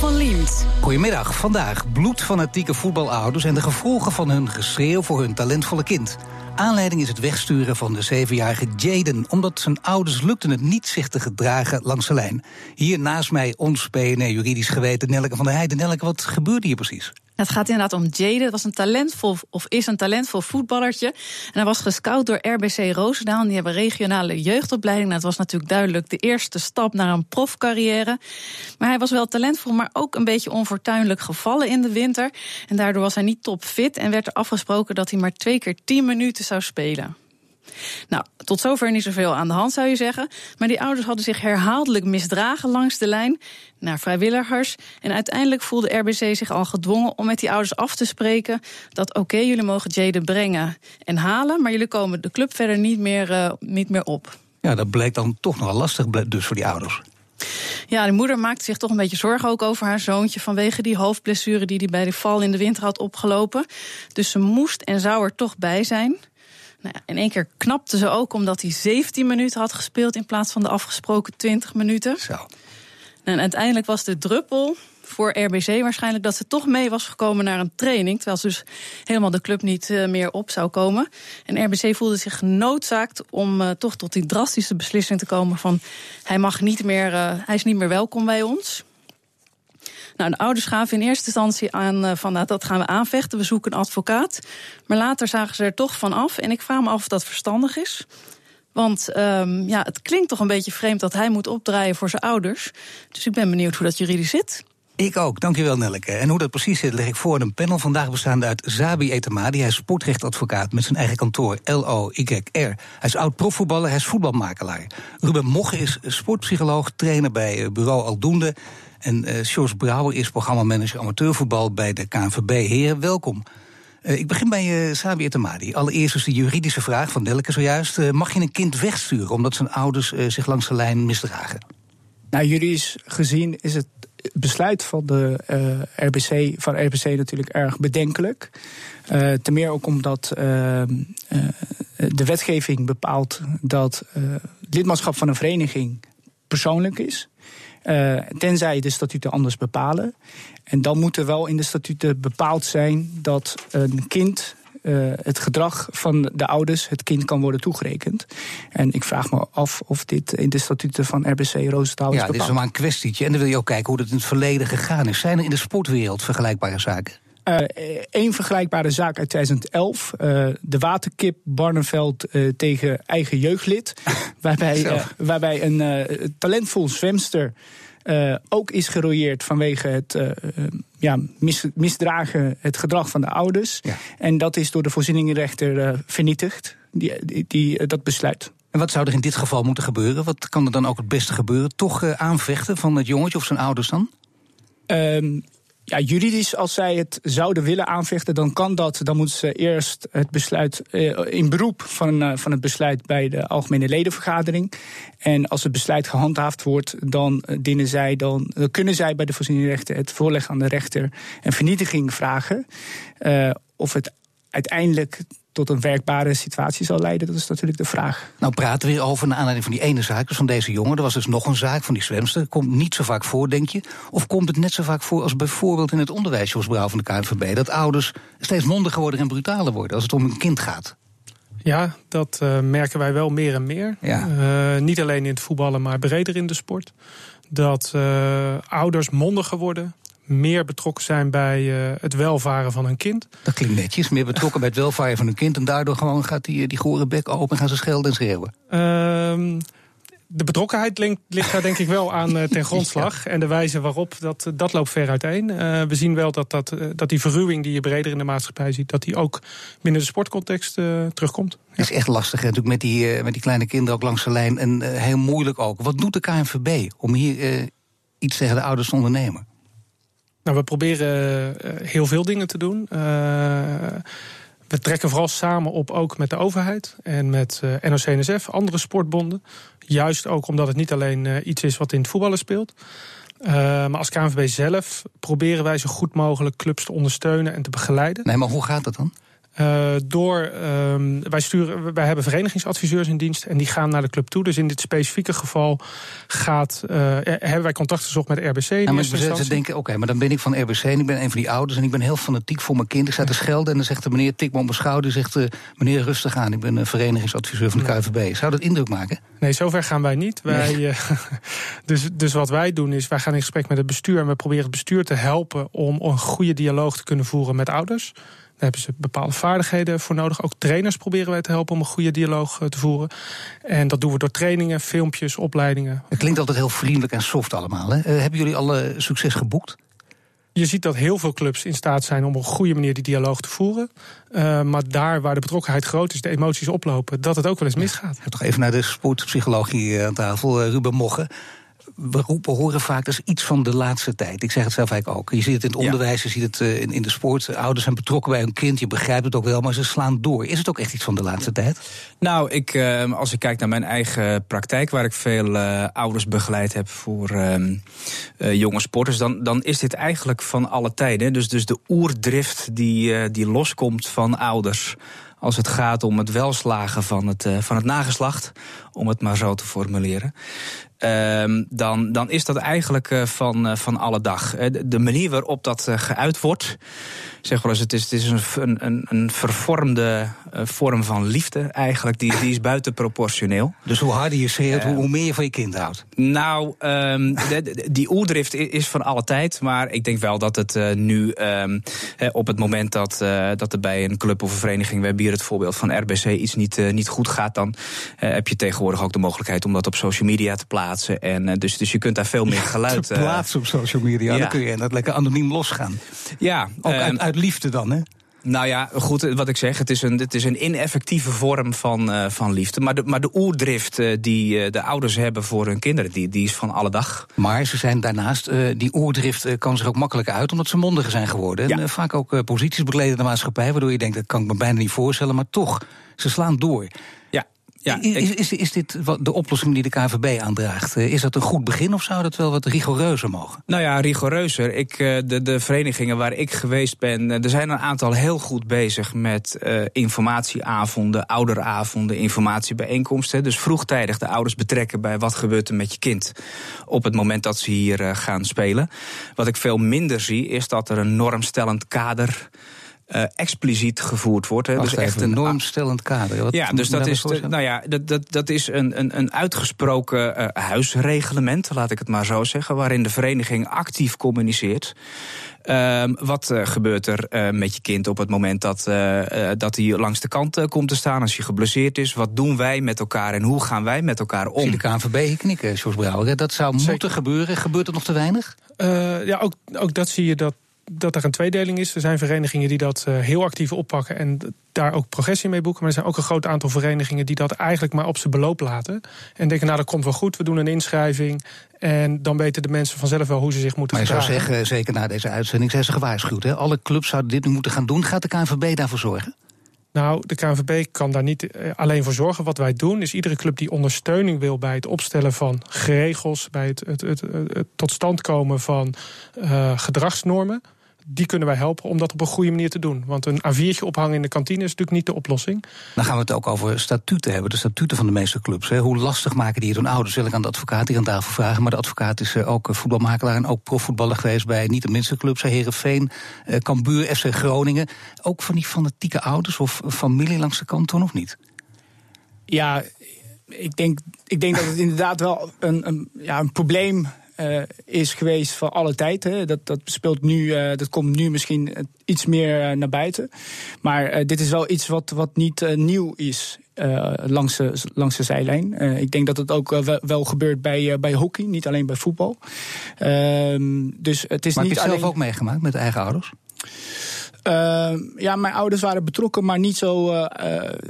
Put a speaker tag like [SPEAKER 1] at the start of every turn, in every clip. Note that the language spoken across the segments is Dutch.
[SPEAKER 1] Van.
[SPEAKER 2] Goedemiddag. Vandaag bloedfanatieke voetbalouders en de gevolgen van hun geschreeuw voor hun talentvolle kind. Aanleiding is het wegsturen van de zevenjarige Jaden, omdat zijn ouders lukten het niet zich te gedragen langs de lijn. Hier naast mij ons PNR juridisch geweten Nelke van der Heijden. Nelke, wat gebeurde hier precies?
[SPEAKER 3] Het gaat inderdaad om Jade. Het was een talentvol, of is een talentvol voetballertje. En hij was gescout door RBC Roosendaal. Die hebben regionale jeugdopleiding. Dat was natuurlijk duidelijk de eerste stap naar een profcarrière. Maar hij was wel talentvol, maar ook een beetje onfortuinlijk gevallen in de winter. En daardoor was hij niet topfit en werd er afgesproken dat hij maar twee keer tien minuten zou spelen. Nou, tot zover niet zoveel aan de hand zou je zeggen. Maar die ouders hadden zich herhaaldelijk misdragen langs de lijn naar vrijwilligers. En uiteindelijk voelde RBC zich al gedwongen om met die ouders af te spreken dat oké, jullie mogen Jade brengen en halen, maar jullie komen de club verder niet meer, uh, niet meer op.
[SPEAKER 2] Ja, dat bleek dan toch nog lastig dus voor die ouders.
[SPEAKER 3] Ja, de moeder maakte zich toch een beetje zorgen ook over haar zoontje vanwege die hoofdblessure die hij bij de val in de winter had opgelopen. Dus ze moest en zou er toch bij zijn. Nou ja, in één keer knapte ze ook omdat hij 17 minuten had gespeeld in plaats van de afgesproken 20 minuten.
[SPEAKER 2] Zo.
[SPEAKER 3] En uiteindelijk was de druppel voor RBC waarschijnlijk dat ze toch mee was gekomen naar een training. Terwijl ze dus helemaal de club niet uh, meer op zou komen. En RBC voelde zich genoodzaakt om uh, toch tot die drastische beslissing te komen van hij mag niet meer, uh, hij is niet meer welkom bij ons. Nou, de ouders gaven in eerste instantie aan uh, van nou, dat gaan we aanvechten, we zoeken een advocaat. Maar later zagen ze er toch van af. En ik vraag me af of dat verstandig is. Want um, ja, het klinkt toch een beetje vreemd dat hij moet opdraaien voor zijn ouders. Dus ik ben benieuwd hoe dat juridisch zit.
[SPEAKER 2] Ik ook, dankjewel Nelleke. En hoe dat precies zit, leg ik voor in een panel vandaag bestaande uit Zabi Etema. Die hij is sportrechtadvocaat met zijn eigen kantoor LOYR. Hij is oud profvoetballer, hij is voetbalmakelaar. Ruben Moche is sportpsycholoog, trainer bij eh, bureau Aldoende. En uh, Sjors Brouwer is programmamanager amateurvoetbal bij de KNVB. Heren, welkom. Uh, ik begin bij uh, Sabi Etemadi. Allereerst is de juridische vraag van Delke zojuist. Uh, mag je een kind wegsturen omdat zijn ouders zich langs de lijn misdragen?
[SPEAKER 4] Nou, juridisch gezien is het besluit van de RBC, van RBC natuurlijk erg bedenkelijk. ten meer ook omdat de wetgeving bepaalt dat lidmaatschap van een vereniging persoonlijk is. Uh, tenzij de statuten anders bepalen. En dan moet er wel in de statuten bepaald zijn dat een kind uh, het gedrag van de ouders het kind kan worden toegerekend. En ik vraag me af of dit in de statuten van RBC Roosendaal
[SPEAKER 2] is
[SPEAKER 4] bepaald.
[SPEAKER 2] Ja, dit is maar een kwestietje. En dan wil je ook kijken hoe dat in het verleden gegaan is. Zijn er in de sportwereld vergelijkbare zaken?
[SPEAKER 4] Eén uh, vergelijkbare zaak uit 2011. Uh, de waterkip Barneveld tegen eigen jeugdlid. waarbij, waarbij een talentvol zwemster ook is gerooieerd vanwege het ja, mis, misdragen, het gedrag van de ouders.
[SPEAKER 2] Ja.
[SPEAKER 4] En dat is door de voorzieningenrechter vernietigd, die, die, die dat besluit.
[SPEAKER 2] En wat zou er in dit geval moeten gebeuren? Wat kan er dan ook het beste gebeuren? Toch aanvechten van het jongetje of zijn ouders dan?
[SPEAKER 4] Um, ja, juridisch, als zij het zouden willen aanvechten, dan kan dat. Dan moeten ze eerst het besluit uh, in beroep van, uh, van het besluit bij de algemene ledenvergadering. En als het besluit gehandhaafd wordt, dan dienen zij, dan uh, kunnen zij bij de voorzieningrechter het voorleggen aan de rechter een vernietiging vragen. of het uiteindelijk tot een werkbare situatie zal leiden, dat is natuurlijk de vraag.
[SPEAKER 2] Nou praten we weer over naar aanleiding van die ene zaak, dus van deze jongen. Er was dus nog een zaak van die zwemster. Komt niet zo vaak voor, denk je? Of komt het net zo vaak voor als bijvoorbeeld in het onderwijs, zoals Brouw van de KNVB, dat ouders steeds mondiger worden en brutaler worden als het om een kind gaat?
[SPEAKER 5] Ja, dat uh, merken wij wel meer en meer.
[SPEAKER 2] Ja.
[SPEAKER 5] Uh, niet alleen in het voetballen, maar breder in de sport. Dat uh, ouders mondiger worden, meer betrokken zijn bij uh, het welvaren van hun kind.
[SPEAKER 2] Dat klinkt netjes, meer betrokken bij het welvaren van hun kind... en daardoor gewoon gaat die, die gore bek open en gaan ze schelden en schreeuwen.
[SPEAKER 5] Uh, de betrokkenheid ligt daar denk ik wel aan uh, ten grondslag. En de wijze waarop, dat, dat loopt ver uiteen. Uh, we zien wel dat, dat, dat die verruwing die je breder in de maatschappij ziet... dat die ook binnen de sportcontext uh, terugkomt.
[SPEAKER 2] Het is echt lastig hè, natuurlijk met die, met die kleine kinderen ook langs de lijn. En heel moeilijk ook. Wat doet de KNVB om hier iets tegen de ouders te ondernemen?
[SPEAKER 5] Nou, we proberen uh, heel veel dingen te doen. Uh, we trekken vooral samen op ook met de overheid en met uh, NOC-NSF, andere sportbonden. Juist ook omdat het niet alleen iets is wat in het voetballen speelt. Maar als KNVB zelf proberen wij zo goed mogelijk clubs te ondersteunen en te begeleiden.
[SPEAKER 2] Nee, maar hoe gaat dat dan?
[SPEAKER 5] Uh, door, uh, wij, sturen, wij hebben verenigingsadviseurs in dienst en die gaan naar de club toe. Dus in dit specifieke geval gaat, uh, hebben wij contact gezocht met RBC.
[SPEAKER 2] Ja, maar ze, denken, oké, okay, maar dan ben ik van RBC en ik ben een van die ouders en ik ben heel fanatiek voor mijn kind. Ik sta te schelden en dan zegt de meneer tik me op mijn schouder. zegt de meneer rustig aan, ik ben een verenigingsadviseur van de KVB. Zou dat indruk maken?
[SPEAKER 5] Nee, zover gaan wij niet. Wij, nee. dus, dus wat wij doen is, wij gaan in gesprek met het bestuur en we proberen het bestuur te helpen om een goede dialoog te kunnen voeren met ouders. Daar hebben ze bepaalde vaardigheden voor nodig. Ook trainers proberen wij te helpen om een goede dialoog te voeren. En dat doen we door trainingen, filmpjes, opleidingen.
[SPEAKER 2] Het klinkt altijd heel vriendelijk en soft allemaal. Hè? Uh, hebben jullie alle succes geboekt?
[SPEAKER 5] Je ziet dat heel veel clubs in staat zijn om op een goede manier die dialoog te voeren. Uh, maar daar waar de betrokkenheid groot is, de emoties oplopen, dat het ook wel eens misgaat.
[SPEAKER 2] Ja, toch even naar de sportpsychologie aan tafel, Ruben Mogge we roepen, horen vaak, dat is iets van de laatste tijd. Ik zeg het zelf eigenlijk ook. Je ziet het in het onderwijs, je ziet het in, in de sport. Ouders zijn betrokken bij hun kind, je begrijpt het ook wel, maar ze slaan door. Is het ook echt iets van de laatste tijd?
[SPEAKER 6] Nou, ik, uh, als ik kijk naar mijn eigen praktijk, waar ik veel uh, ouders begeleid heb voor uh, jonge sporters, dan, dan is dit eigenlijk van alle tijden. Dus, dus de oerdrift die, die loskomt van ouders als het gaat om het welslagen van het, van het nageslacht, om het maar zo te formuleren. Um, dan, dan is dat eigenlijk uh, van, uh, van alle dag. De manier waarop dat geuit wordt, zeg wel eens, het is, het is een, een, een vervormde vorm van liefde eigenlijk, die, die is buitenproportioneel.
[SPEAKER 2] Dus hoe harder je schreeuwt, hoe meer je van je kind houdt?
[SPEAKER 6] Nou, um, de, die oerdrift is van alle tijd, maar ik denk wel dat het nu um, op het moment dat, dat er bij een club of een vereniging, we hebben hier het voorbeeld van RBC, iets niet, niet goed gaat, dan heb je tegenwoordig ook de mogelijkheid om dat op social media te plaatsen. En, uh, dus, dus je kunt daar veel meer geluid...
[SPEAKER 2] te plaatsen op social media, ja. dan kun je dat lekker anoniem losgaan.
[SPEAKER 6] Ja.
[SPEAKER 2] Ook uit, uit liefde dan, hè?
[SPEAKER 6] Nou ja, goed, wat ik zeg, het is een, het is een ineffectieve vorm van, uh, van liefde. Maar de, maar de oerdrift uh, die uh, de ouders hebben voor hun kinderen, die, die is van alle dag.
[SPEAKER 2] Maar ze zijn daarnaast, die oerdrift kan zich ook makkelijker uit, omdat ze mondiger zijn geworden. Ja. En vaak ook posities bekleden in de maatschappij, waardoor je denkt, dat kan ik me bijna niet voorstellen. Maar toch, ze slaan door.
[SPEAKER 6] Ja,
[SPEAKER 2] is, is, is, dit de oplossing die de KVB aandraagt? Is dat een goed begin of zou dat wel wat rigoureuzer mogen?
[SPEAKER 6] Nou ja, rigoureuzer. Ik, de, de verenigingen waar ik geweest ben, er zijn een aantal heel goed bezig met uh, informatieavonden, ouderavonden, informatiebijeenkomsten. Dus vroegtijdig de ouders betrekken bij wat gebeurt er met je kind op het moment dat ze hier uh, gaan spelen. Wat ik veel minder zie, is dat er een normstellend kader uh, expliciet gevoerd wordt.
[SPEAKER 2] Hè. Dus echt een normstellend kader.
[SPEAKER 6] Wat ja, dus dat is, de, nou ja, dat, dat, dat is een, een, een uitgesproken uh, huisreglement, laat ik het maar zo zeggen, waarin de vereniging actief communiceert. Uh, wat uh, gebeurt er uh, met je kind op het moment dat, dat hij langs de kant komt te staan als hij geblesseerd is? Wat doen wij met elkaar en hoe gaan wij met elkaar om?
[SPEAKER 2] Zie de KNVB knikken, Jos Brouwer. Dat zou Zeker. moeten gebeuren. Gebeurt er nog te weinig?
[SPEAKER 5] ja, ook, ook dat zie je dat dat er een tweedeling is. Er zijn verenigingen die dat uh, heel actief oppakken en daar ook progressie mee boeken. Maar er zijn ook een groot aantal verenigingen die dat eigenlijk maar op zijn beloop laten. En denken, nou dat komt wel goed, we doen een inschrijving. En dan weten de mensen vanzelf wel hoe ze zich moeten
[SPEAKER 2] maar
[SPEAKER 5] gedragen.
[SPEAKER 2] Maar je zou zeggen, zeker na deze uitzending, zijn ze gewaarschuwd. Hè? Alle clubs zouden dit nu moeten gaan doen. Gaat de KNVB daarvoor zorgen?
[SPEAKER 5] Nou, de KNVB kan daar niet alleen voor zorgen. Wat wij doen is iedere club die ondersteuning wil bij het opstellen van regels, bij het, het, het, het tot stand komen van uh, gedragsnormen die kunnen wij helpen om dat op een goede manier te doen. Want een A4'tje ophangen in de kantine is natuurlijk niet de oplossing.
[SPEAKER 2] Dan gaan we het ook over statuten hebben, de statuten van de meeste clubs. Hè. Hoe lastig maken die het hun ouders? Wil ik aan de advocaat hier aan tafel vragen. Maar de advocaat is ook voetbalmakelaar en ook profvoetballer geweest bij niet de minste clubs. Herenveen, Cambuur, FC Groningen. Ook van die fanatieke ouders of familie langs de kant of niet?
[SPEAKER 4] Ja, ik denk, ik denk dat het inderdaad wel een, een, ja, een probleem uh, is geweest voor alle tijd. Hè. Dat, dat, speelt nu, uh, dat komt nu misschien iets meer naar buiten. Maar dit is wel iets wat, wat niet nieuw is. langs, de, langs de zijlijn. ik denk dat het ook wel, gebeurt bij, bij hockey, niet alleen bij voetbal. Ehm, dus het is
[SPEAKER 2] maar
[SPEAKER 4] niet
[SPEAKER 2] heb je het
[SPEAKER 4] alleen...
[SPEAKER 2] zelf ook meegemaakt met eigen ouders?
[SPEAKER 4] Uh, ja, mijn ouders waren betrokken, maar niet zo uh,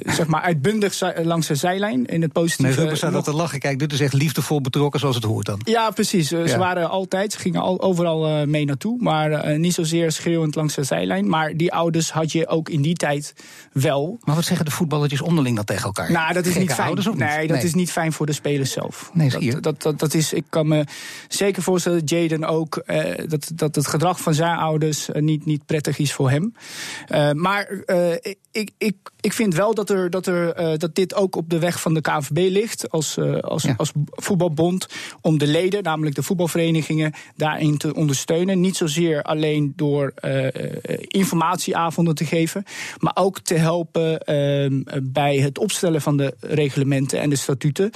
[SPEAKER 4] zeg maar uitbundig langs de zijlijn. In het positieve.
[SPEAKER 2] Nee, Ruben staat dat te lachen. Kijk, dit is echt liefdevol betrokken zoals het hoort dan.
[SPEAKER 4] Ja, precies. Ze waren altijd, ze gingen al, overal mee naartoe. Maar niet zozeer schreeuwend langs de zijlijn. Maar die ouders had je ook in die tijd wel.
[SPEAKER 2] Maar wat zeggen de voetballetjes onderling dan tegen elkaar?
[SPEAKER 4] Nou, dat is niet fijn.
[SPEAKER 2] Ouders,
[SPEAKER 4] nee, dat is niet fijn voor de spelers zelf.
[SPEAKER 2] Nee,
[SPEAKER 4] dat, dat, dat, dat, is, ik kan me zeker voorstellen, Jaden ook, dat, dat het gedrag van zijn ouders niet, niet prettig is voor hem. Uh, maar uh, ik, ik, ik vind wel dat, er, dat, er, uh, dat dit ook op de weg van de KNVB ligt als, als, ja. als voetbalbond. Om de leden, namelijk de voetbalverenigingen, daarin te ondersteunen. Niet zozeer alleen door informatieavonden te geven, maar ook te helpen ehm, bij het opstellen van de reglementen en de statuten.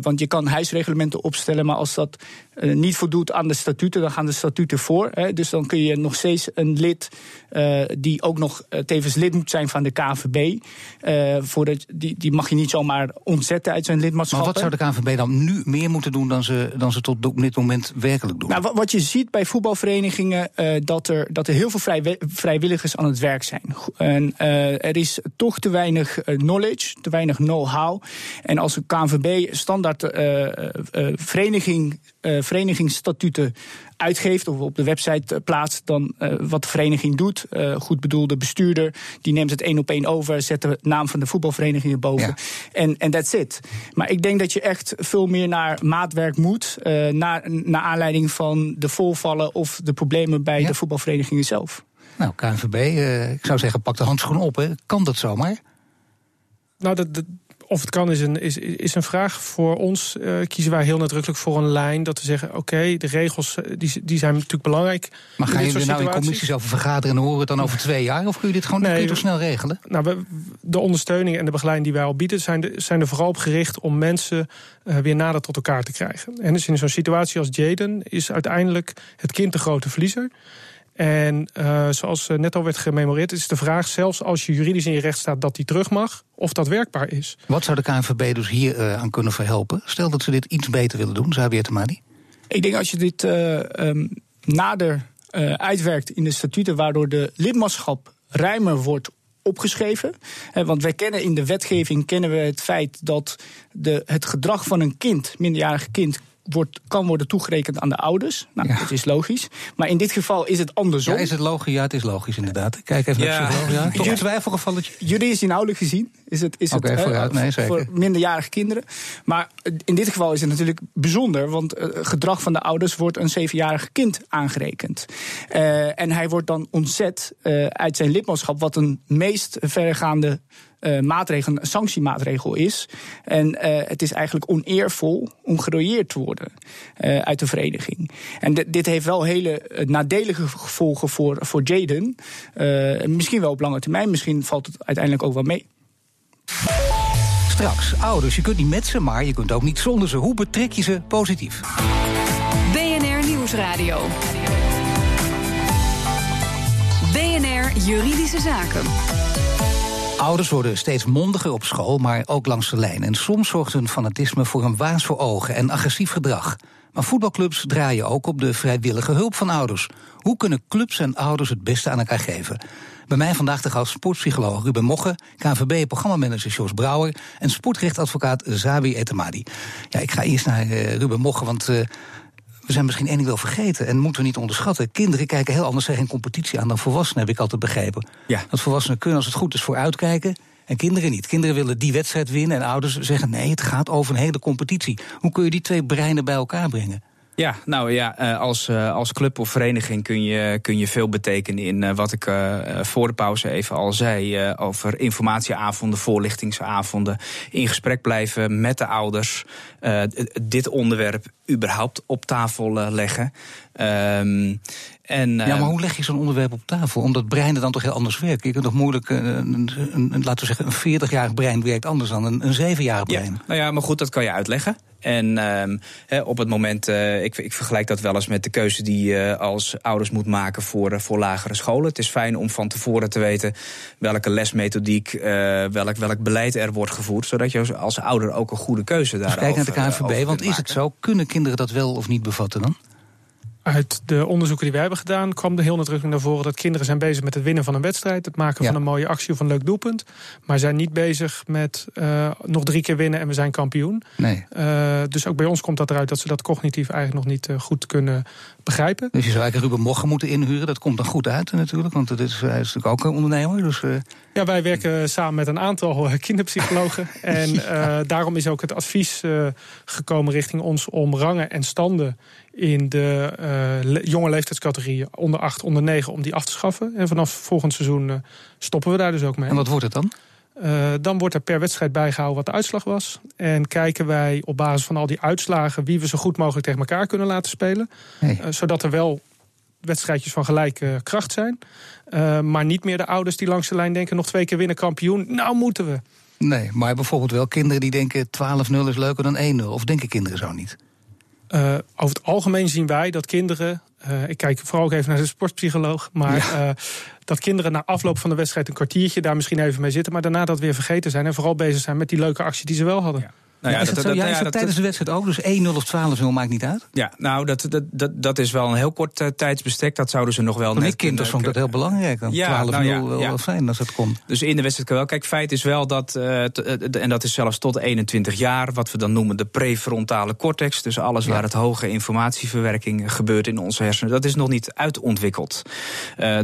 [SPEAKER 4] want je kan huisreglementen opstellen, maar als dat niet voldoet aan de statuten, dan gaan de statuten voor. Hè, dus dan kun je nog steeds een lid uh, die ook nog uh, tevens lid moet zijn van de KNVB. Uh, voordat, die, die mag je niet zomaar ontzetten uit zijn lidmaatschap.
[SPEAKER 2] Maar wat zou de KNVB dan nu meer moeten doen dan ze, dan ze tot op dit moment werkelijk doen?
[SPEAKER 4] Nou, wat je ziet bij voetbalverenigingen, dat, er, dat er heel veel vrij, vrijwilligers aan het werk zijn. En er is toch te weinig knowledge, te weinig know-how. En als een KNVB standaard vereniging, verenigingsstatuten uitgeeft of op de website plaatst dan uh, wat de vereniging doet. Uh, goed bedoelde bestuurder, die neemt het één op één over, zet de naam van de voetbalvereniging erboven. En, en that's it. Maar ik denk dat je echt veel meer naar maatwerk moet, uh, naar, naar aanleiding van de voorvallen of de problemen bij ja. de voetbalverenigingen zelf.
[SPEAKER 2] Nou, KNVB, ik zou zeggen, pak de handschoen op. Hè. Kan dat zomaar?
[SPEAKER 5] Nou, dat, dat, of het kan is een, is, is een vraag. Voor ons uh, kiezen wij heel nadrukkelijk voor een lijn dat we zeggen: oké, okay, de regels die, die zijn natuurlijk belangrijk.
[SPEAKER 2] Maar gaan jullie er nou in commissies over vergaderen en horen het dan over twee jaar? Of kun je dit gewoon nee, toch snel regelen?
[SPEAKER 5] Nou, we, de ondersteuning en de begeleiding die wij al bieden, zijn, de, zijn er vooral op gericht om mensen uh, weer nader tot elkaar te krijgen. En dus in zo'n situatie als Jaden is uiteindelijk het kind de grote verliezer. En uh, zoals net al werd gememoreerd, is de vraag, zelfs als je juridisch in je recht staat dat die terug mag, of dat werkbaar is.
[SPEAKER 2] Wat zou de KNVB dus hier uh, aan kunnen verhelpen? Stel dat ze dit iets beter willen doen, Xavier Temadi.
[SPEAKER 4] Ik denk als je dit uh, um, nader uitwerkt in de statuten, waardoor de lidmaatschap ruimer wordt opgeschreven. Want wij kennen in de wetgeving kennen we het feit dat de, het gedrag van een kind, minderjarig kind, wordt, kan worden toegerekend aan de ouders. Nou, ja. dat is logisch. Maar in dit geval is het andersom.
[SPEAKER 2] Ja, is het logisch? Ja, het is logisch inderdaad. Kijk even ja. naar de psycholoog. Ja. Toch een twijfelgevalletje?
[SPEAKER 4] Juridisch inhoudelijk gezien is het, is
[SPEAKER 2] okay,
[SPEAKER 4] het
[SPEAKER 2] vooruit, nee, zeker.
[SPEAKER 4] voor minderjarige kinderen. Maar in dit geval is het natuurlijk bijzonder. Want uh, gedrag van de ouders wordt een zevenjarig kind aangerekend. Uh, en hij wordt dan ontzet uh, uit zijn lidmaatschap. Wat een meest verregaande uh, maatregel, een sanctiemaatregel is. En uh, het is eigenlijk oneervol om gerooieerd te worden uh, uit de vereniging. En dit heeft wel hele nadelige gevolgen voor, voor Jaden. misschien wel op lange termijn, misschien valt het uiteindelijk ook wel mee.
[SPEAKER 2] Straks, ouders, je kunt niet met ze, maar je kunt ook niet zonder ze. Hoe betrek je ze positief?
[SPEAKER 1] BNR Nieuwsradio. BNR Juridische Zaken.
[SPEAKER 2] Ouders worden steeds mondiger op school, maar ook langs de lijn. En soms zorgt hun fanatisme voor een waas voor ogen en agressief gedrag. Maar voetbalclubs draaien ook op de vrijwillige hulp van ouders. Hoe kunnen clubs en ouders het beste aan elkaar geven? Bij mij vandaag de gast sportpsycholoog Ruben Mogge, KNVB-programmamanager Jos Brouwer en sportrechtadvocaat Zabi Etemadi. Ja, ik ga eerst naar uh, Ruben Mogge, want uh, we zijn misschien één ding wel vergeten en moeten we niet onderschatten. Kinderen kijken heel anders tegen competitie aan dan volwassenen, heb ik altijd begrepen.
[SPEAKER 6] Ja.
[SPEAKER 2] Dat volwassenen kunnen, als het goed is, vooruitkijken. En kinderen niet. Kinderen willen die wedstrijd winnen. En ouders zeggen: nee, het gaat over een hele competitie. Hoe kun je die twee breinen bij elkaar brengen?
[SPEAKER 6] Ja, nou ja, als, als club of vereniging kun je, kun je veel betekenen in wat ik voor de pauze even al zei. over informatieavonden, voorlichtingsavonden. In gesprek blijven met de ouders. dit onderwerp überhaupt op tafel leggen. Um,
[SPEAKER 2] en, ja, maar hoe leg je zo'n onderwerp op tafel? Omdat breinen dan toch heel anders werken. Je kunt toch moeilijk, een, een, een, laten we zeggen, een 40-jarig brein werkt anders dan een, een 7-jarig brein.
[SPEAKER 6] Ja, nou ja, maar goed, dat kan je uitleggen. En he, op het moment, uh, ik, ik, vergelijk dat wel eens met de keuze die je uh, als ouders moet maken voor, uh, voor lagere scholen. Het is fijn om van tevoren te weten welke lesmethodiek, welk, welk beleid er wordt gevoerd. Zodat je als ouder ook een goede keuze daarover
[SPEAKER 2] dus kijk naar de KNVB, want is het zo? Kunnen kinderen dat wel of niet bevatten dan?
[SPEAKER 5] Uit de onderzoeken die wij hebben gedaan kwam er heel nadrukkelijk naar voren dat kinderen zijn bezig met het winnen van een wedstrijd, het maken
[SPEAKER 2] Ja.
[SPEAKER 5] van een mooie actie of een leuk doelpunt, maar zijn niet bezig met eh, nog drie keer winnen en we zijn kampioen.
[SPEAKER 2] Nee.
[SPEAKER 5] Eh, dus ook bij ons komt dat eruit dat ze dat cognitief eigenlijk nog niet eh, goed kunnen begrijpen.
[SPEAKER 2] Dus je zou eigenlijk Ruben Mochen moeten inhuren. Dat komt dan goed uit natuurlijk, want het is, hij is natuurlijk ook een ondernemer. Dus, eh,
[SPEAKER 5] Ja, wij werken samen met een aantal eh, kinderpsychologen. en eh, daarom is ook het advies eh, gekomen richting ons om rangen en standen in de eh, le- jonge leeftijdscategorieën onder 8, onder 9 om die af te schaffen. En vanaf volgend seizoen eh, stoppen we daar dus ook mee.
[SPEAKER 2] en wat wordt het dan?
[SPEAKER 5] Eh, dan wordt er per wedstrijd bijgehouden wat de uitslag was. En kijken wij op basis van al die uitslagen wie we zo goed mogelijk tegen elkaar kunnen laten spelen. Eh, zodat er wel wedstrijdjes van gelijke kracht zijn. Eh, maar niet meer de ouders die langs de lijn denken: nog twee keer winnen kampioen. Nou moeten we.
[SPEAKER 2] Nee, maar bijvoorbeeld wel kinderen die denken 12-0 is leuker dan 1-0. Of denken kinderen zo niet?
[SPEAKER 5] Eh, over het algemeen zien wij dat kinderen. eh, ik kijk vooral ook even naar de sportpsycholoog. Maar eh, dat kinderen na afloop van de wedstrijd een kwartiertje daar misschien even mee zitten. Maar daarna dat weer vergeten zijn. En vooral bezig zijn met die leuke actie die ze wel hadden.
[SPEAKER 6] Nou
[SPEAKER 2] Ja, is dat, zo? Ja, is dat tijdens de wedstrijd ook? Dus 1-0 of 12-0 maakt niet uit?
[SPEAKER 6] Ja, nou, dat, dat, dat, dat is wel een heel kort eh, tijdsbestek. Dat zouden ze nog wel
[SPEAKER 2] Voor
[SPEAKER 6] net
[SPEAKER 2] dit kind
[SPEAKER 6] kunnen-
[SPEAKER 2] vond ik dat heel belangrijk. Dan 12-0
[SPEAKER 6] Ja, nou ja,
[SPEAKER 2] wel,
[SPEAKER 6] ja.
[SPEAKER 2] fijn als het kon.
[SPEAKER 6] Dus in de wedstrijd kan wel. Kijk, feit is wel dat, eh, eh, en dat is zelfs tot 21 jaar, wat we dan noemen de prefrontale cortex. Dus alles waar het hoge informatieverwerking gebeurt in onze hersenen, dat is nog niet uitontwikkeld.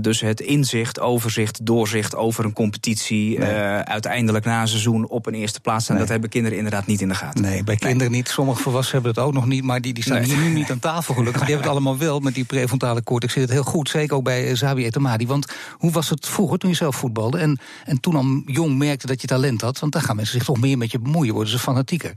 [SPEAKER 6] Dus het inzicht, overzicht, doorzicht over een competitie, uiteindelijk na een seizoen op een eerste plaats staan,
[SPEAKER 2] Nee.
[SPEAKER 6] dat hebben kinderen inderdaad niet in de gaten.
[SPEAKER 2] Nee, bij kinderen niet. Sommige volwassenen hebben het ook nog niet. Maar die, die staan
[SPEAKER 6] Nee.
[SPEAKER 2] hier nu niet aan tafel gelukkig. Die hebben het allemaal wel met die prefrontale cortex. Zit het heel goed. Zeker ook bij eh, Zabi Etamadi. Want hoe was het vroeger toen je zelf voetbalde? En, en toen al jong merkte dat je talent had. Want dan gaan mensen zich toch meer met je bemoeien. Worden ze fanatieker.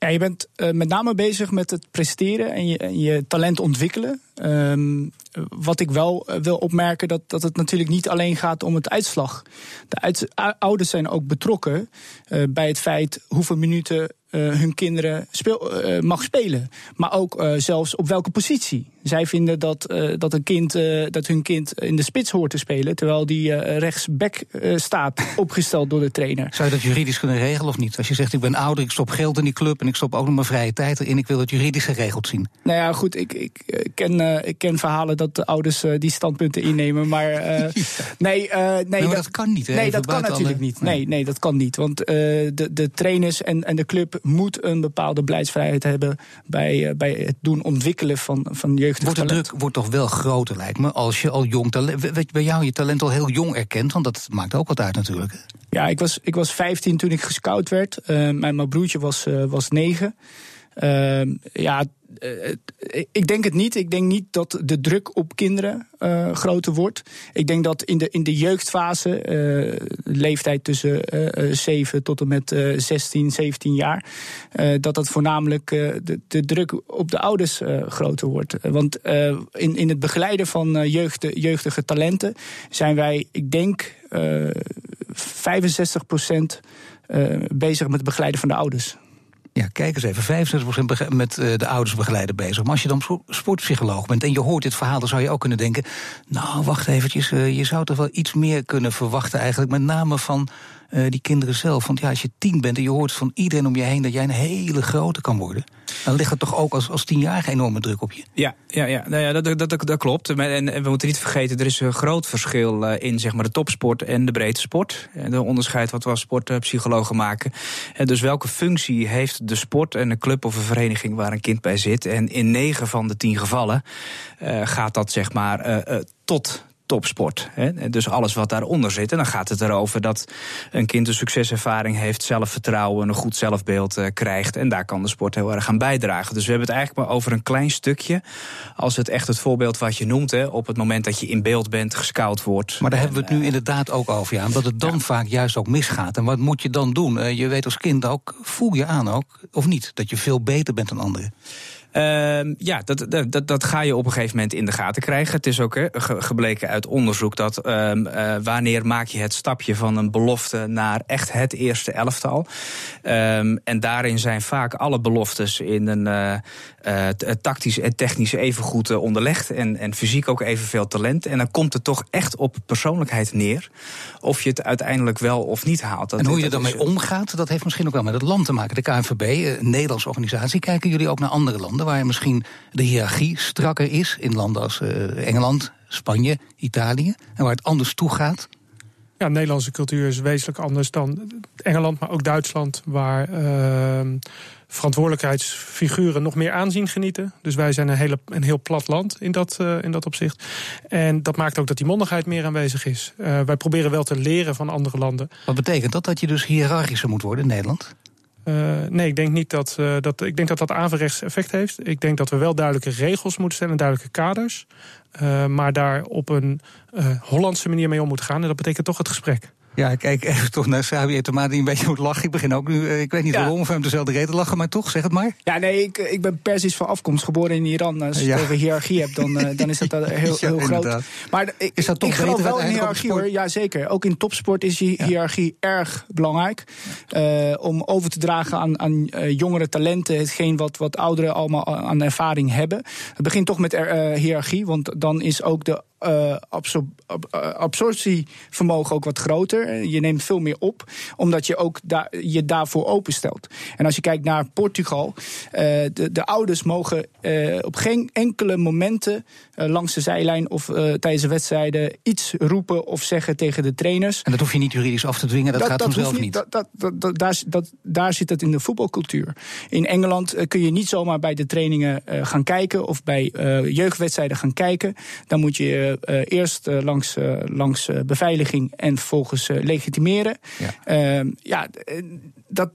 [SPEAKER 4] Ja, je bent eh, met name bezig met het presteren en je, en je talent ontwikkelen. Ehm, wat ik wel eh, wil opmerken, dat, dat het natuurlijk niet alleen gaat om het uitslag. De ouders zijn ook betrokken eh, bij het feit hoeveel minuten eh, hun kinderen speel, eh, mag spelen. Maar ook eh, zelfs op welke positie. Zij vinden dat, dat, een kind, dat hun kind in de spits hoort te spelen, terwijl die rechtsback staat, opgesteld door de trainer.
[SPEAKER 2] Zou je dat juridisch kunnen regelen of niet? Als je zegt ik ben ouder, ik stop geld in die club. En ik stop ook nog mijn vrije tijd erin. Ik wil het juridisch geregeld zien.
[SPEAKER 4] Nou ja, goed, ik, ik, ken, ik ken verhalen dat de ouders die standpunten innemen. Maar nee, nee,
[SPEAKER 2] maar dat kan niet, hè?
[SPEAKER 4] Nee,
[SPEAKER 2] Even
[SPEAKER 4] dat kan natuurlijk
[SPEAKER 2] alle-
[SPEAKER 4] niet. Nee, nee, dat kan niet. Want de, de trainers en, en de club moet een bepaalde beleidsvrijheid hebben bij, eh, bij het doen ontwikkelen van, van jeugdig
[SPEAKER 2] Wordt de druk wordt toch wel groter, lijkt me, als je al jong talent. Bij jou je talent al heel jong erkent, want dat maakt ook wat uit natuurlijk.
[SPEAKER 4] Ja, ik was, ik was 15 toen ik gescout werd. Eh, mijn, mijn broertje was, eh, was 9. Ehm, ja, eh, ik denk het niet. Ik denk niet dat de druk op kinderen eh, groter wordt. Ik denk dat in de, in de jeugdfase, eh, leeftijd tussen eh, 7 tot en met eh, 16, 17 jaar, dat dat voornamelijk de, de druk op de ouders groter wordt. Want in, in het begeleiden van jeugd, jeugdige talenten zijn wij, ik denk, eh 65% bezig met het begeleiden van de ouders.
[SPEAKER 2] Ja, kijk eens even, 65% bege- met eh, de ouders begeleiden bezig. Maar als je dan spo- sportpsycholoog bent en je hoort dit verhaal... dan zou je ook kunnen denken, nou, wacht eventjes... eh, je zou toch wel iets meer kunnen verwachten eigenlijk... met name van eh, die kinderen zelf. Want ja, als je tien bent en je hoort van iedereen om je heen... dat jij een hele grote kan worden... dan ligt er toch ook als, als tienjarige enorme druk op je.
[SPEAKER 6] Ja, ja, ja. Nou ja dat, dat, dat, klopt. En, en we moeten niet vergeten, er is een groot verschil eh, in zeg maar, de topsport en de breedte sport. De onderscheid wat we als sportpsychologen maken. En dus welke functie heeft de sport en een club of een vereniging waar een kind bij zit? En in negen van de tien gevallen eh, gaat dat zeg maar eh, eh, tot topsport. Hè? Dus alles wat daaronder zit. En dan gaat het erover dat een kind een succeservaring heeft, zelfvertrouwen, een goed zelfbeeld eh, krijgt. En daar kan de sport heel erg aan bijdragen. Dus we hebben het eigenlijk maar over een klein stukje. Als het echt het voorbeeld wat je noemt, hè, op het moment dat je in beeld bent, gescout wordt.
[SPEAKER 2] Maar daar hebben we het nu inderdaad ook over, ja. Omdat het dan vaak juist ook misgaat. En wat moet je dan doen? Eh, je weet als kind ook, voel je aan ook, of niet, dat je veel beter bent dan anderen.
[SPEAKER 6] Ehm, ja, dat, dat, dat, dat ga je op een gegeven moment in de gaten krijgen. Het is ook gebleken uit onderzoek dat ehm, eh, wanneer maak je het stapje van een belofte naar echt het eerste elftal. Ehm, en daarin zijn vaak alle beloftes in een eh, eh, tactisch en technisch even goed eh, onderlegd. En, en fysiek ook evenveel talent. En dan komt het toch echt op persoonlijkheid neer. Of je het uiteindelijk wel of niet haalt. Dat,
[SPEAKER 2] en hoe je er dan mee omgaat, dat heeft misschien ook wel met het land te maken. De KNVB, een Nederlandse organisatie, kijken jullie ook naar andere landen? Landen waar misschien de hiërarchie strakker is. In landen als uh, Engeland, Spanje, Italië. En waar het anders toe gaat.
[SPEAKER 5] Ja, Nederlandse cultuur is wezenlijk anders dan Engeland, maar ook Duitsland, waar uh, verantwoordelijkheidsfiguren nog meer aanzien genieten. Dus wij zijn een, hele, een heel plat land in dat, uh, in dat opzicht. En dat maakt ook dat die mondigheid meer aanwezig is. Uh, wij proberen wel te leren van andere landen.
[SPEAKER 2] Wat betekent dat? Dat je dus hiërarchischer moet worden in Nederland?
[SPEAKER 5] Uh, nee, ik denk niet dat, uh, dat. Ik denk dat dat averechts effect heeft. Ik denk dat we wel duidelijke regels moeten stellen, duidelijke kaders. Uh, maar daar op een Hollandse manier mee om moeten gaan. En dat betekent toch het gesprek.
[SPEAKER 2] Ja, kijk even toch naar Sabi Etema die een beetje moet lachen. Ik begin ook nu, eh, ik weet niet ja. waarom, of hem dezelfde reden lachen, maar toch, zeg het maar.
[SPEAKER 4] Ja, nee, ik, ik ben Persisch van afkomst, geboren in Iran. Als je ja. het over hiërarchie hebt, dan, uh, dan is dat heel, heel ja, groot. Maar ik, is dat toch ik geloof wel in hiërarchie hoor, ja zeker. Ook in topsport is die hiërarchie erg belangrijk. Uh, om over te dragen aan, aan jongere talenten, hetgeen wat, wat ouderen allemaal aan ervaring hebben. Het begint toch met hiërarchie, want dan is ook de uh, absor absorptievermogen ook wat groter. Je neemt veel meer op, omdat je ook da je daarvoor openstelt. En als je kijkt naar Portugal, uh, de, de, ouders mogen uh, op geen enkele momenten langs de zijlijn of tijdens de wedstrijden iets roepen of zeggen tegen de trainers.
[SPEAKER 2] En dat hoef je niet juridisch af te dwingen, dat, dat gaat vanzelf niet.
[SPEAKER 4] niet. Dat, dat, daar, daar zit het in de voetbalcultuur. In Engeland kun je niet zomaar bij de trainingen gaan kijken of bij jeugdwedstrijden gaan kijken. Dan moet je uh, eerst uh, langs, langs beveiliging en vervolgens legitimeren. Ja, ehm, ja dat,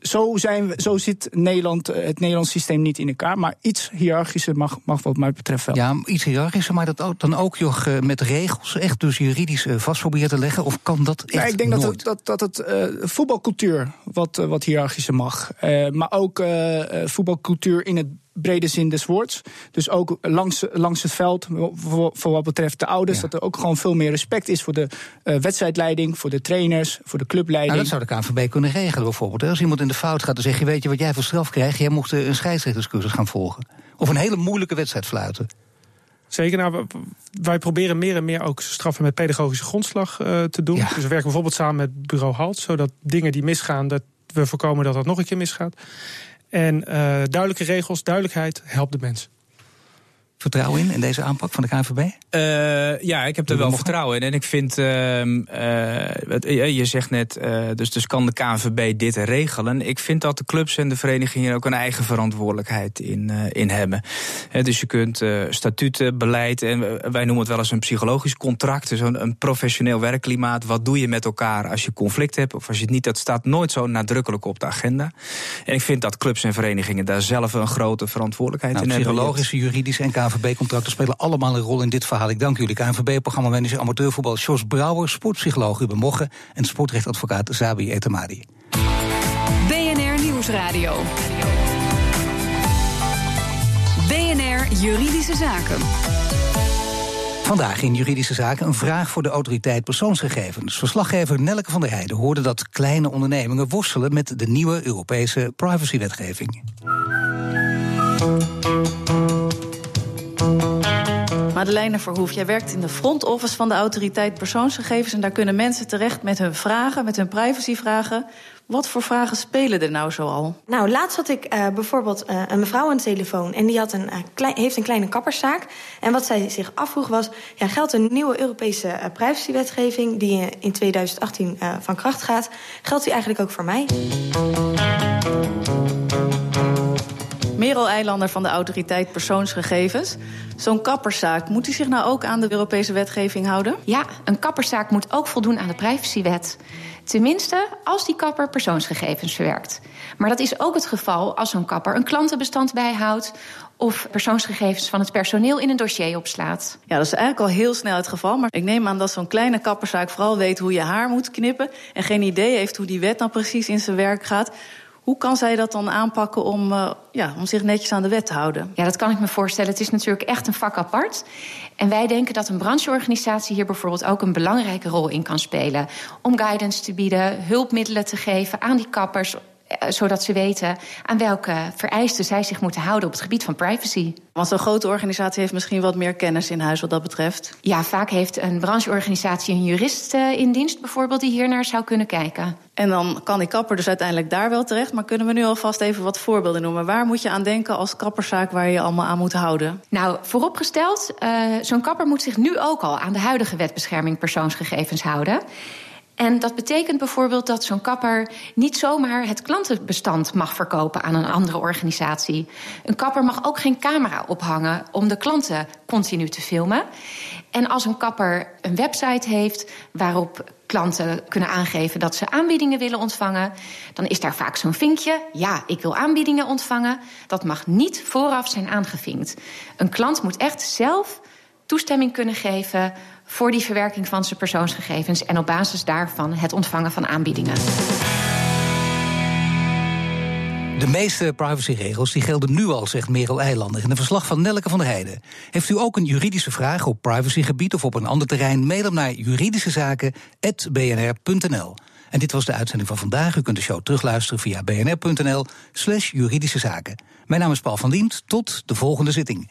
[SPEAKER 4] zo, zijn we, zo zit Nederland, het Nederlands systeem niet in elkaar. Maar iets hiërarchischer mag, mag wat mij betreft wel.
[SPEAKER 2] Ja, iets hiërarchischer, maar dat ook, dan ook met regels echt dus juridisch vast proberen te leggen? Of kan dat echt ja,
[SPEAKER 4] Ik denk
[SPEAKER 2] nooit?
[SPEAKER 4] dat, dat, dat het voetbalcultuur wat, wat hiërarchischer mag. maar ook voetbalcultuur in het brede zin des woords. Dus ook langs, langs het veld, voor, voor wat betreft de ouders, dat er ook gewoon veel meer respect is voor de uh, wedstrijdleiding, voor de trainers, voor de clubleiding.
[SPEAKER 2] Nou, dat zou de KNVB kunnen regelen bijvoorbeeld. Als iemand in de fout gaat, dan zeg je: Weet je wat jij voor straf krijgt? Jij mocht een scheidsrechterscursus gaan volgen. Of een hele moeilijke wedstrijd fluiten.
[SPEAKER 5] Zeker, nou, wij proberen meer en meer ook straffen met pedagogische grondslag uh, te doen. Ja. Dus we werken bijvoorbeeld samen met bureau HALT, zodat dingen die misgaan, dat we voorkomen dat dat nog een keer misgaat. En uh, duidelijke regels, duidelijkheid helpt de mensen
[SPEAKER 2] vertrouwen in, in deze aanpak van de KNVB?
[SPEAKER 6] Uh, ja, ik heb er wel vertrouwen in. En ik vind, uh, uh, je zegt net, dus, dus kan de KNVB dit regelen? Ik vind dat de clubs en de verenigingen ook een eigen verantwoordelijkheid in, in hebben. dus je kunt statuten, beleid, en wij noemen het wel eens een psychologisch contract, dus een, een, professioneel werkklimaat. Wat doe je met elkaar als je conflict hebt of als je het niet, dat staat nooit zo nadrukkelijk op de agenda. En ik vind dat clubs en verenigingen daar zelf een grote verantwoordelijkheid
[SPEAKER 2] nou,
[SPEAKER 6] in
[SPEAKER 2] hebben. Psychologische, juridische en KNVB-contracten spelen allemaal een rol in dit verhaal. Ik dank jullie. KNVB-programmamanager amateurvoetbal Jos Brouwer, sportpsycholoog Ruben Mogge en sportrechtadvocaat Zabi Etemadi.
[SPEAKER 1] BNR Nieuwsradio. BNR Juridische Zaken.
[SPEAKER 2] Vandaag in Juridische Zaken een vraag voor de autoriteit persoonsgegevens. Verslaggever Nelke van der Heijden hoorde dat kleine ondernemingen worstelen met de nieuwe Europese privacywetgeving.
[SPEAKER 3] Madeleine Verhoef, jij werkt in de front office van de autoriteit persoonsgegevens. En daar kunnen mensen terecht met hun vragen, met hun privacyvragen. Wat voor vragen spelen er nou zoal?
[SPEAKER 7] Nou, laatst had ik uh, bijvoorbeeld uh, een mevrouw aan de telefoon. En die had een, klein, heeft een kleine kapperszaak. En wat zij zich afvroeg was... Ja, geldt een nieuwe Europese privacywetgeving... die in 2018 van kracht gaat... geldt die eigenlijk ook voor mij?
[SPEAKER 3] Merel Eilander van de Autoriteit Persoonsgegevens. Zo'n kapperszaak, moet hij zich nou ook aan de Europese wetgeving houden?
[SPEAKER 8] Ja, een kapperszaak moet ook voldoen aan de privacywet. Tenminste, als die kapper persoonsgegevens verwerkt. Maar dat is ook het geval als zo'n kapper een klantenbestand bijhoudt of persoonsgegevens van het personeel in een dossier opslaat.
[SPEAKER 3] Ja, dat is eigenlijk al heel snel het geval. Maar ik neem aan dat zo'n kleine kapperszaak vooral weet hoe je haar moet knippen en geen idee heeft hoe die wet nou precies in zijn werk gaat. Hoe kan zij dat dan aanpakken om, uh, ja, om zich netjes aan de wet te houden?
[SPEAKER 8] Ja, dat kan ik me voorstellen. Het is natuurlijk echt een vak apart. En wij denken dat een brancheorganisatie hier bijvoorbeeld ook een belangrijke rol in kan spelen. Om guidance te bieden, hulpmiddelen te geven aan die kappers eh, zodat ze weten aan welke vereisten zij zich moeten houden op het gebied van privacy.
[SPEAKER 3] Want zo'n grote organisatie heeft misschien wat meer kennis in huis wat dat betreft.
[SPEAKER 8] Ja, vaak heeft een brancheorganisatie een jurist eh, in dienst bijvoorbeeld die hier naar zou kunnen kijken.
[SPEAKER 3] En dan kan die kapper dus uiteindelijk daar wel terecht. Maar kunnen we nu alvast even wat voorbeelden noemen? Waar moet je aan denken als kapperszaak waar je je allemaal aan moet houden?
[SPEAKER 8] Nou, vooropgesteld, uh, zo'n kapper moet zich nu ook al aan de huidige wetbescherming persoonsgegevens houden. En dat betekent bijvoorbeeld dat zo'n kapper niet zomaar het klantenbestand mag verkopen aan een andere organisatie. Een kapper mag ook geen camera ophangen om de klanten continu te filmen. En als een kapper een website heeft waarop klanten kunnen aangeven dat ze aanbiedingen willen ontvangen, dan is daar vaak zo'n vinkje: ja, ik wil aanbiedingen ontvangen. Dat mag niet vooraf zijn aangevinkt. Een klant moet echt zelf toestemming kunnen geven voor die verwerking van zijn persoonsgegevens en op basis daarvan het ontvangen van aanbiedingen.
[SPEAKER 2] De meeste privacyregels die gelden nu al, zegt Merel Eilander in een verslag van Nelke van der Heijden. Heeft u ook een juridische vraag op privacygebied of op een ander terrein? Mail hem naar juridischezaken.bnr.nl. En dit was de uitzending van vandaag. U kunt de show terugluisteren via bnr.nl slash juridische zaken. Mijn naam is Paul van Dient. Tot de volgende zitting.